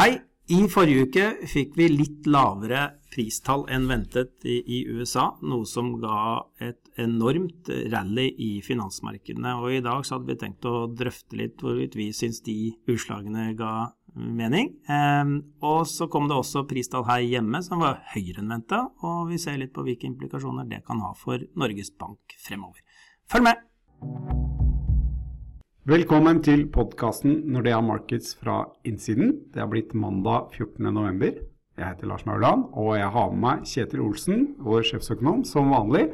Hei! I forrige uke fikk vi litt lavere pristall enn ventet i, USA, noe som ga et enormt rally i finansmarkedene. Og I dag så hadde vi tenkt å drøfte litt hvorvidt vi syns de utslagene ga mening. Eh, og så kom det også pristall her hjemme som var høyere enn venta, og vi ser litt på hvilke implikasjoner det kan ha for Norges Bank fremover. Følg med! Velkommen til podkasten Nordea Markets fra innsiden. Det har blitt mandag 14.11. Jeg heter Lars Mauland, og jeg har med meg Kjetil Olsen, vår sjefsøkonom, som vanlig.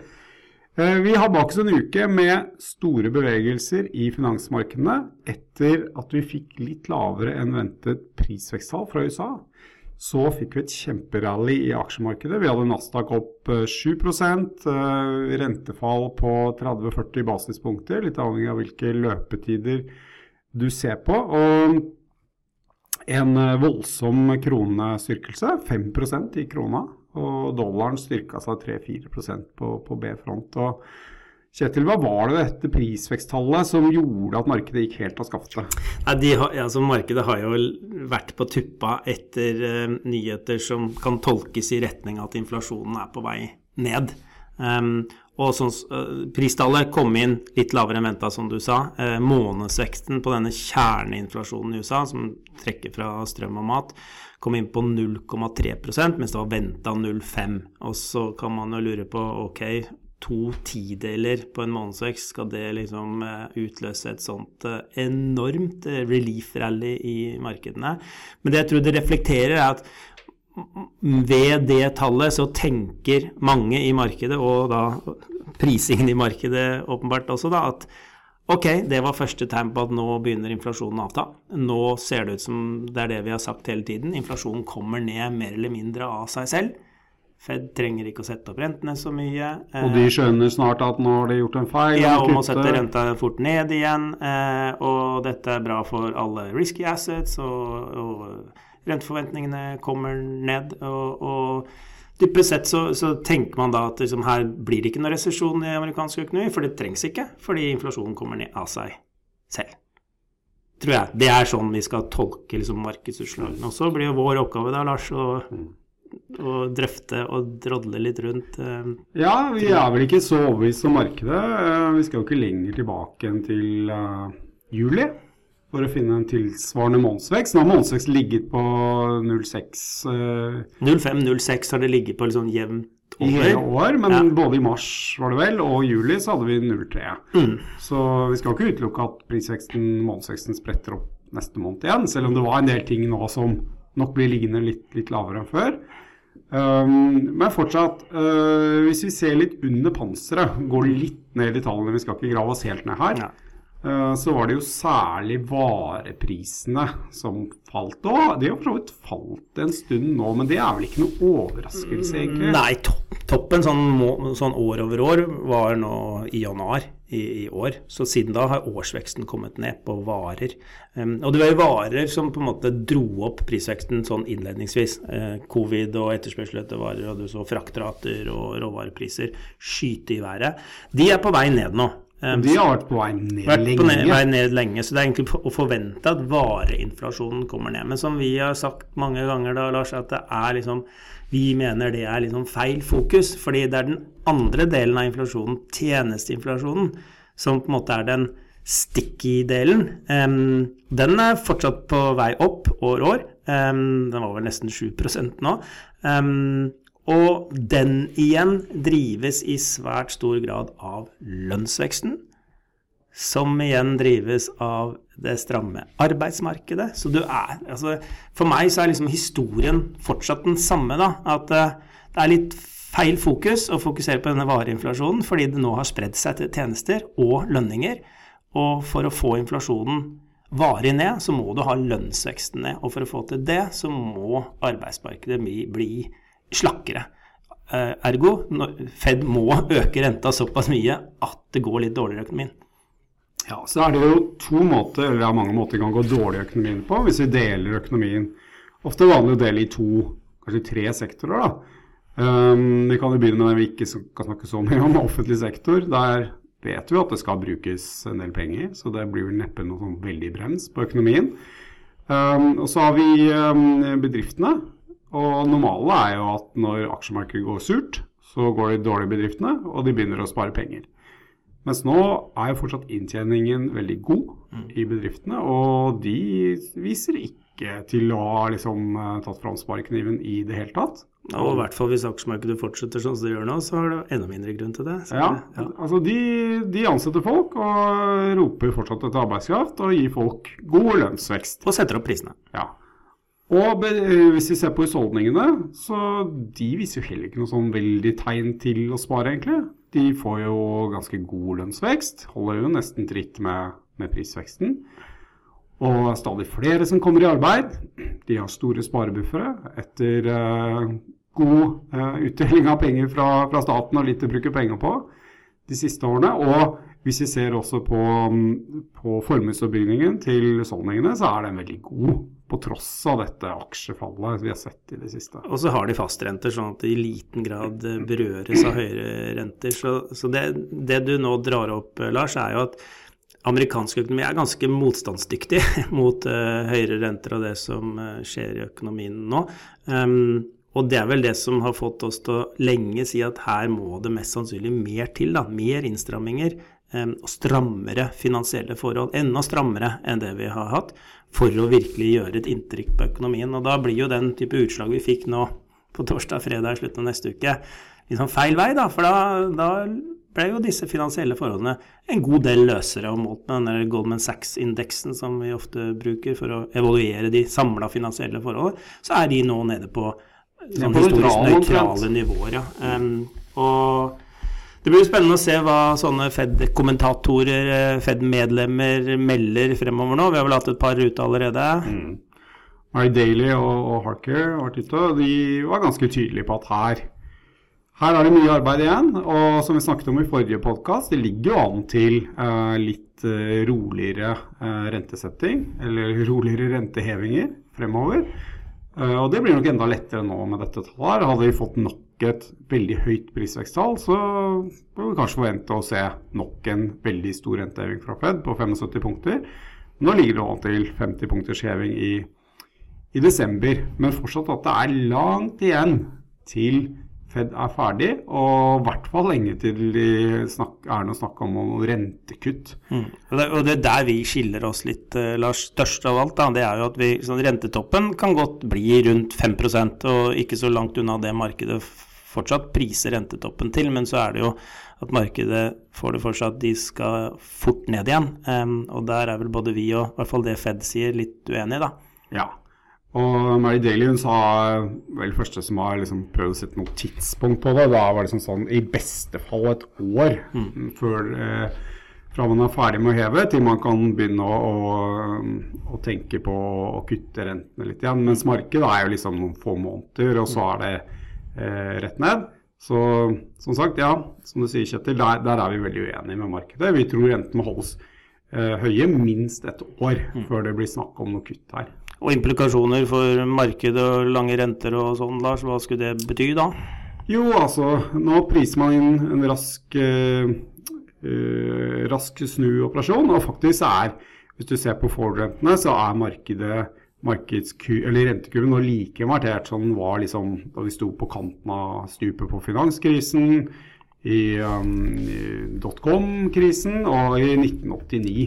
Eh, vi har bak oss en uke med store bevegelser i finansmarkedene etter at vi fikk litt lavere enn ventet prisveksttall fra USA så fikk vi et kjemperally i aksjemarkedet. Vi hadde Nasdaq opp 7 eh, eh, rentefall på 30-40 basispunkter, litt avhengig av hvilke løpetider du ser på. Og en eh, voldsom kronestyrkelse, 5% i krona. Og dollaren styrka seg 3-4 på, på B-front. og Kjetil, hva var det dette prisveksttallet som gjorde at markedet gikk helt av skaftet? Nei, altså markedet har jo vært på tuppa etter uh, nyheter som kan tolkes i retning at inflasjonen er på vei ned. Um, og sånn, uh, Pristallet kom inn litt lavere enn venta, som du sa. Uh, månedsveksten på denne kjerneinflasjonen i USA, som trekker fra strøm og mat, kom inn på 0,3 mens det var venta 0,5 Og så kan man jo lure på ok, to tideler på en månedsvekst, skal det liksom eh, utløse et sånt eh, enormt eh, relief-rally i markedene? Men det jeg tror det reflekterer, er at ved det tallet så tenker mange i markedet, og da prisingen i markedet åpenbart også, da, at ok, det var første tegn på at nå begynner inflasjonen å avta. Nå ser det ut som det er det vi har sagt hele tiden. Inflasjonen kommer ned mer eller mindre av seg selv. Fed trenger ikke å sette opp rentene så mye. Og de skjønner snart at nå har de gjort en feil? Ja, og må sette renta fort ned igjen. Eh, og dette er bra for alle risky assets, og, og renteforventningene kommer ned. Og, og dypest sett så, så, tenker man da at liksom, her blir det ikke noe resesjon i amerikansk økonomi, for det trengs ikke, fordi inflasjonen kommer ned av seg selv. Tror jeg. Det er sånn vi skal tolke liksom, markedsutslagene. Og så blir jo vår oppgave da, Lars, å og drøfte og drodle litt rundt? Eh, ja, vi er vel ikke så overbevist om markedet. Eh, vi skal jo ikke lenger tilbake enn til uh, juli for å finne en tilsvarende månedsvekst. Nå har månedsvekst ligget på 0,6 uh, 0,5-0,6 har det ligget på sånn jevnt over. I hele år, men ja. både i mars var det vel, og i juli så hadde vi 0,3. Mm. Så vi skal ikke utelukke at prisveksten, månedsveksten spretter opp neste måned igjen, selv om det var en del ting nå som nok blir liggende litt, litt lavere enn før. Um, men fortsatt, uh, hvis vi ser litt under panseret, går litt ned i tallene, vi skal ikke grave oss helt ned her, ja. uh, så var det jo særlig vareprisene som falt. Og de har for så vidt falt en stund nå, men det er vel ikke noe overraskelse, egentlig? Nei, topp, toppen sånn, sånn, år over år var nå i januar i, i, år. Så siden da har årsveksten kommet ned på varer. Um, og det var jo varer som på en måte dro opp prisveksten sånn innledningsvis. Uh, covid og etterspørsel etter varer, og du så fraktrater og råvarepriser skyte i været. De er på vei ned nå. Um, de har vært på vei ned vært lenge. På ned, vei ned lenge. Så det er egentlig å forvente at vareinflasjonen kommer ned. Men som vi har sagt mange ganger da, Lars, at det er liksom vi mener det er liksom feil fokus, fordi det er den andre delen av inflasjonen, tjenesteinflasjonen, som på en måte er den sticky-delen. Um, den er fortsatt på vei opp år år. Um, den var vel nesten 7 nå. Um, og den igjen drives i svært stor grad av lønnsveksten som igjen drives av det stramme arbeidsmarkedet. Så du er altså, For meg så er liksom historien fortsatt den samme, da. At uh, det er litt feil fokus å fokusere på denne vareinflasjonen, fordi det nå har spredd seg til tjenester og lønninger. Og for å få inflasjonen varig ned, så må du ha lønnsveksten ned. Og for å få til det, så må arbeidsmarkedet bli, bli slakkere. Uh, ergo, Fed må øke renta såpass mye at det går litt dårligere i økonomien. Ja, så er det jo to måter, eller det er mange måter kan gå dårlig økonomien på, hvis vi deler økonomien. Ofte vanlig å dele i to, kanskje tre sektorer. da. Um, vi kan jo begynne med den vi ikke kan snakke så mye om, offentlig sektor. Der vet vi at det skal brukes en del penger, så det blir vel neppe noe sånn veldig brems på økonomien. Um, og så har vi um, bedriftene. Og normale er jo at når aksjemarkedet går surt, så går de dårlig i bedriftene, og de begynner å spare penger. Mens nå er jo fortsatt inntjeningen veldig god i bedriftene, og de viser ikke til å ha liksom eh, tatt fram sparekniven i det hele tatt. Og i hvert fall hvis aksjemarkedet fortsetter sånn som det gjør nå, så har det enda mindre grunn til det. Ja, det- ja. altså de, de ansetter folk og roper fortsatt etter arbeidskraft og gir folk god lønnsvekst. Og setter opp prisene. Ja. Og hvis vi ser på husholdningene, så de viser jo heller ikke noe sånn veldig tegn til å spare, egentlig. De får jo ganske god lønnsvekst, holder jo nesten tritt med, med prisveksten. Og stadig flere som kommer i arbeid. De har store sparebuffere etter eh, god eh, utdeling av penger fra, fra staten og litt å bruke penger på de siste årene. Og hvis vi ser også på, mm, på formuesoppbyggingen til husholdningene, så er den veldig god. På tross av dette aksjefallet vi har sett i det siste. Og så har de fastrenter, sånn at det i liten grad eh, berøres av høyere renter. Så, så det, det du nå drar opp, eh, Lars, er jo at amerikansk økonomi er ganske motstandsdyktig mot uh, høyere renter og det som uh, skjer i økonomien nå. Um, og det er vel det som har fått oss til å lenge si at her må det mest sannsynlig mer til. da, Mer innstramminger strammere finansielle forhold. Enda strammere enn det vi har hatt, for å virkelig gjøre et inntrykk på økonomien. Og da blir jo den type utslag vi fikk nå på torsdag, fredag, slutten av neste uke, liksom feil vei, da. For da, da ble jo disse finansielle forholdene en god del løsere og målt med den Goldman Sachs-indeksen som vi ofte bruker for å evaluere de samla finansielle forholdene, så er de nå nede på sånn historisk nøytrale nivåer. Ja. Um, og det blir spennende å se hva sånne Fed-kommentatorer, eh, Fed-medlemmer melder fremover nå. Vi har vel hatt et par ute allerede. Mary Daly og, og Harker har vært de var ganske tydelige på at her her er det mye arbeid igjen, og som vi snakket om i forrige podkast, det ligger jo an til uh, litt uh, roligere uh, rentesetting, eller roligere rentehevinger fremover. Og det blir nok enda lettere nå med dette tallet. Hadde vi fått nok et veldig høyt prisveksttall, så bør vi kanskje forvente å se nok en veldig stor renteheving fra Fed på 75 punkter. Nå ligger det an til 50 punkters heving i, i desember, men fortsatt at det er langt igjen til Fed er ferdig, og i hvert fall lenge til de snak, er noe snakk om noen rentekutt. Mm. Og, det, og det er der vi skiller oss litt, eh, Lars. Størst av alt, da, det er jo at vi, sånn, rentetoppen kan godt bli rundt 5% og ikke så langt unna det markedet fortsatt priser rentetoppen til. Men så er det jo at markedet får det for seg at de skal fort ned igjen. Um, og der er vel både vi og i hvert fall det Fed sier, litt uenige, da. Ja. Og Mary Daly hun sa vel første som har liksom prøvd å sette noe tidspunkt på det. Da var det liksom sånn i beste fall et år før eh, fra man er ferdig med å heve, til man kan begynne å, å, å tenke på å kutte rentene litt igjen. Mens markedet er jo liksom noen få måneder, og så er det rett ned. Så som sagt, ja, som du sier Kjetil, der, der er vi veldig uenige med markedet. Vi tror rentene må holdes eh, høye minst et år før det blir snakk om noe kutt her. Og implikasjoner for markedet og lange renter og sånn, Lars, hva skulle det bety da? Jo, altså, nå priser man inn en rask, eh, eh, rask snuoperasjon, og faktisk er, hvis du ser på forward-rentene, så er markedet eller rentekurven nå like markert som den var liksom, da vi sto på kanten av stupet på finanskrisen, i, um, i dotcom-krisen og i 1989.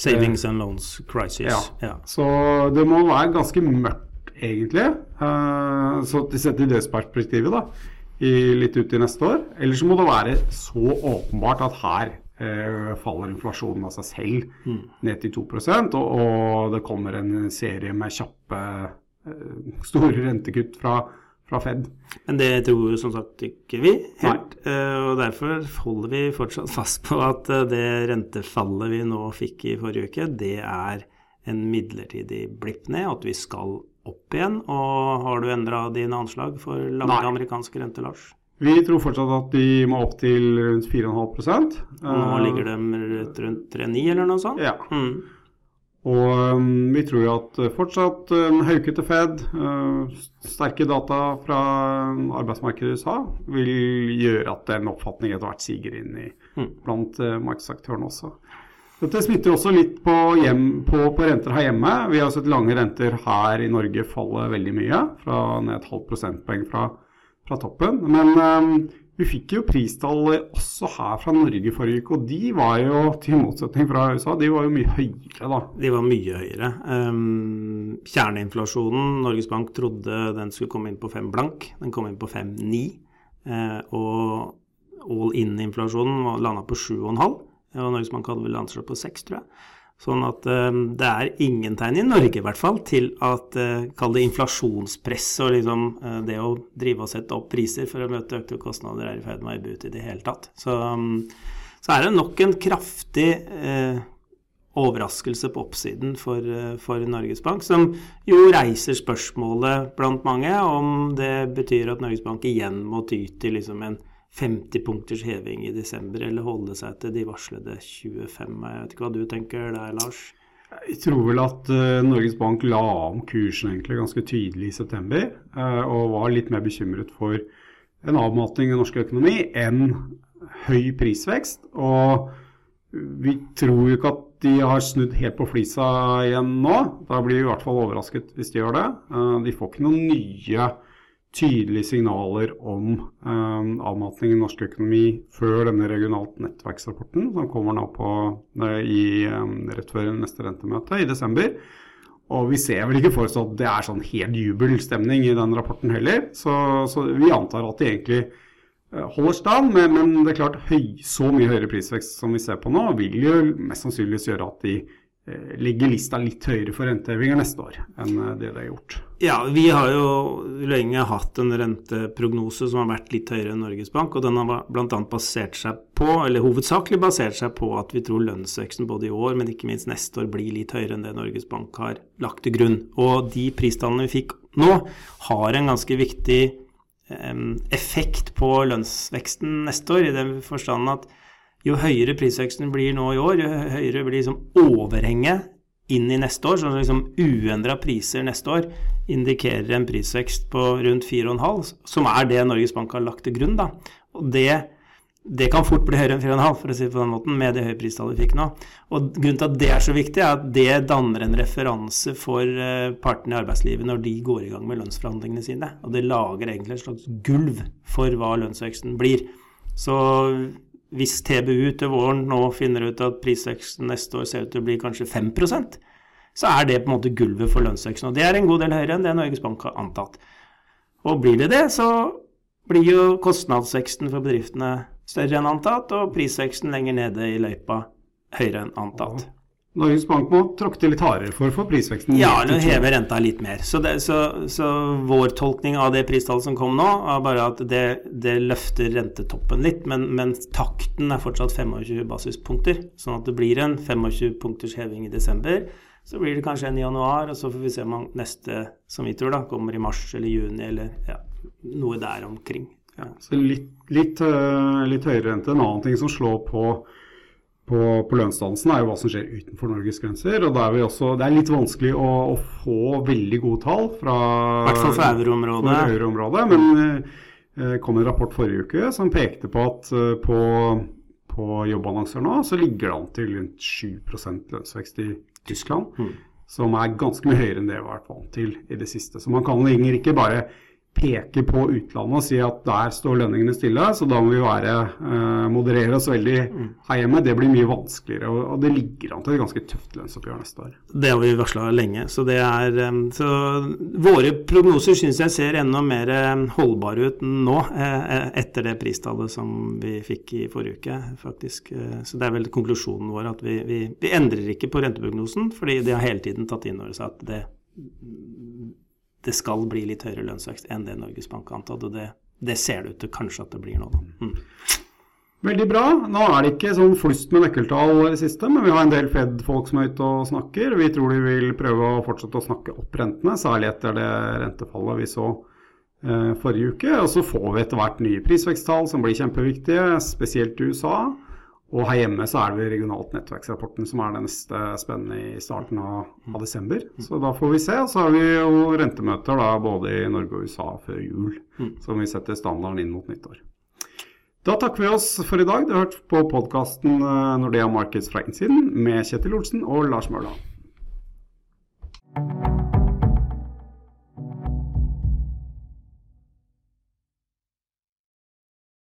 Savings and loans crisis. Ja. ja. Så det må være ganske mørkt, egentlig. Eh, så sett i det perspektivet, da, i, litt ut i neste år. Eller så må det være så åpenbart at her eh, faller inflasjonen av seg selv ned til 2 og, og det kommer en serie med kjappe, eh, store rentekutt fra, fra Fed. Men det tror som sagt ikke vi helt. Nei. Og derfor holder vi fortsatt fast på at eh, det rentefallet vi nå fikk i forrige uke, det er en midlertidig blipp ned, at vi skal opp igjen. Og har du endra dine anslag for lange Nei. amerikanske renter, Lars? Vi tror fortsatt at de må opp til rundt 4,5% Og nå ligger de rundt 3,9 eller noe sånt? Ja. Mm. Og um, vi tror jo at uh, fortsatt en haukete Fed, uh, sterke data fra um, arbeidsmarkedet i USA, vil gjøre at den oppfatningen etter hvert siger inn i, Mm. blant uh, markedsaktørene også. Dette smitter også litt på, hjem, på, på, renter her hjemme. Vi har sett lange renter her i Norge falle veldig mye, fra ned et halvt prosentpoeng fra, fra, toppen. Men um, vi fikk jo pristall også her fra Norge forrige uke, og de var jo, til motsetning fra USA, de var jo mye høyere, da. De var mye høyere. Um, kjerneinflasjonen, Norges Bank trodde den skulle komme inn på fem blank. Den kom inn på 5,9. Uh, og all in-inflasjonen landa på 7,5. Og Norges Bank hadde vel anslått på seks, tror jeg. Sånn at um, det er ingen tegn i Norge i hvert fall til at uh, kall det inflasjonspress og liksom uh, det å drive og sette opp priser for å møte økte kostnader er i ferd med å ebbe ut i det hele tatt. Så, så, er det nok en kraftig uh, overraskelse på oppsiden for, for, Norges Bank, som jo reiser spørsmålet blant mange om det betyr at Norges Bank igjen må ty til liksom en 50 punkters heving i desember, eller holde seg til de varslede 25? Jeg vet ikke hva du tenker der, Lars? Jeg tror vel at uh, Norges Bank la om kursen egentlig ganske tydelig i september, uh, og var litt mer bekymret for en avmatning i norsk økonomi enn høy prisvekst. Og vi tror jo ikke at de har snudd helt på flisa igjen nå. Da blir vi i hvert fall overrasket hvis de gjør det. Uh, de får ikke noen nye tydelige signaler om um, avmatning i norsk økonomi før denne regionalt nettverksrapporten, som kommer nå på, i, um, rett før neste rentemøte i desember. Og vi ser vel ikke for oss at det er sånn helt jubelstemning i den rapporten heller. Så, så vi antar at de egentlig holder stand, men, men, det er klart høy, så mye høyere prisvekst som vi ser på nå, vil jo mest sannsynligvis gjøre at de Eh, ligger lista litt høyere for rentehevinger neste år enn eh, det det har gjort. Ja, vi har jo lenge hatt en renteprognose som har vært litt høyere enn Norges Bank. Og den har bl.a. basert seg på, eller hovedsakelig basert seg på at vi tror lønnsveksten både i år, men ikke minst neste år blir litt høyere enn det Norges Bank har lagt til grunn. Og de pristallene vi fikk nå, har en ganske viktig eh, effekt på lønnsveksten neste år, i den forstand at jo høyere prisveksten blir nå i år, jo høyere blir liksom overhenget inn i neste år. Så liksom uendra priser neste år indikerer en prisvekst på rundt 4,5, som er det Norges Bank har lagt til grunn. da. Og det, det kan fort bli høyere enn 4,5, for å si det på den måten, med det høye pristallet vi fikk nå. Og Grunnen til at det er så viktig, er at det danner en referanse for eh, partene i arbeidslivet når de går i gang med lønnsforhandlingene sine. Og det lager egentlig et slags gulv for hva lønnsveksten blir. Så hvis TBU til våren nå finner ut at prisveksten neste år ser ut til å bli kanskje 5% så er det på en måte gulvet for lønnsveksten. Og det er en god del høyere enn det Norges Bank har antatt. Og blir det det, så blir jo kostnadsveksten for bedriftene større enn antatt, og prisveksten lenger nede i løypa høyere enn antatt. Norges Bank må tråkke til litt hardere for å få prisveksten Ja, eller heve renta litt mer. Så, det, så, så, vår tolkning av det pristallet som kom nå, er bare at det, det løfter rentetoppen litt, men, men, takten er fortsatt 25 basispunkter. Sånn at det blir en 25 punkters heving i desember. Så blir det kanskje en i januar, og så får vi se om neste, som vi tror, da, kommer i mars eller juni eller ja, noe der omkring. Ja. Så litt, litt, eh, litt høyere rente. En annen ting som slår på på, på lønnsdannelsen, er jo hva som skjer utenfor Norges grenser. og er også, Det er litt vanskelig å, å, få veldig gode tall fra for euroområdet. Euro men eh, kom en rapport forrige uke som pekte på at eh, på, på jobbannonser nå så ligger det an til rundt 7% lønnsvekst i Tyskland. Mm. Som er ganske mye høyere enn det vi har vært vant til i det siste. Så man kan ikke bare peke på utlandet og si at der står lønningene stille, så da må vi være, eh, moderere oss veldig her hjemme. Det blir mye vanskeligere, og, og det ligger an til et ganske tøft lønnsoppgjør neste år. Det har vi varsla lenge. Så, det er, eh, så våre prognoser syns jeg ser enda mer eh, holdbare ut nå, eh, etter det pristallet som vi fikk i forrige uke, faktisk. Så det er vel konklusjonen vår at vi, vi, vi endrer ikke på renteprognosen, fordi de har hele tiden tatt inn over seg at det det skal bli litt høyere lønnsvekst enn det Norges Bank har antatt. Og det, det, ser det ut til kanskje at det blir nå. Mm. Veldig bra. Nå er det ikke sånn flust med nøkkeltall i det siste, men vi har en del Fed-folk som er ute og snakker. Vi tror de vil prøve å fortsette å snakke opp rentene, særlig etter det rentefallet vi så eh, forrige uke. Og så får vi etter hvert nye prisveksttall som blir kjempeviktige, spesielt i USA. Og her hjemme så er det regionalt nettverksrapporten som er det neste spennende i starten av, av desember. Mm. Så da får vi se. Og så har vi jo rentemøter da både i Norge og USA før jul, mm. som vi setter standarden inn mot nyttår. Da takker vi oss for i dag. Du har hørt på podkasten eh, Nordea Markets fra innsiden med Kjetil Olsen og Lars Mørland.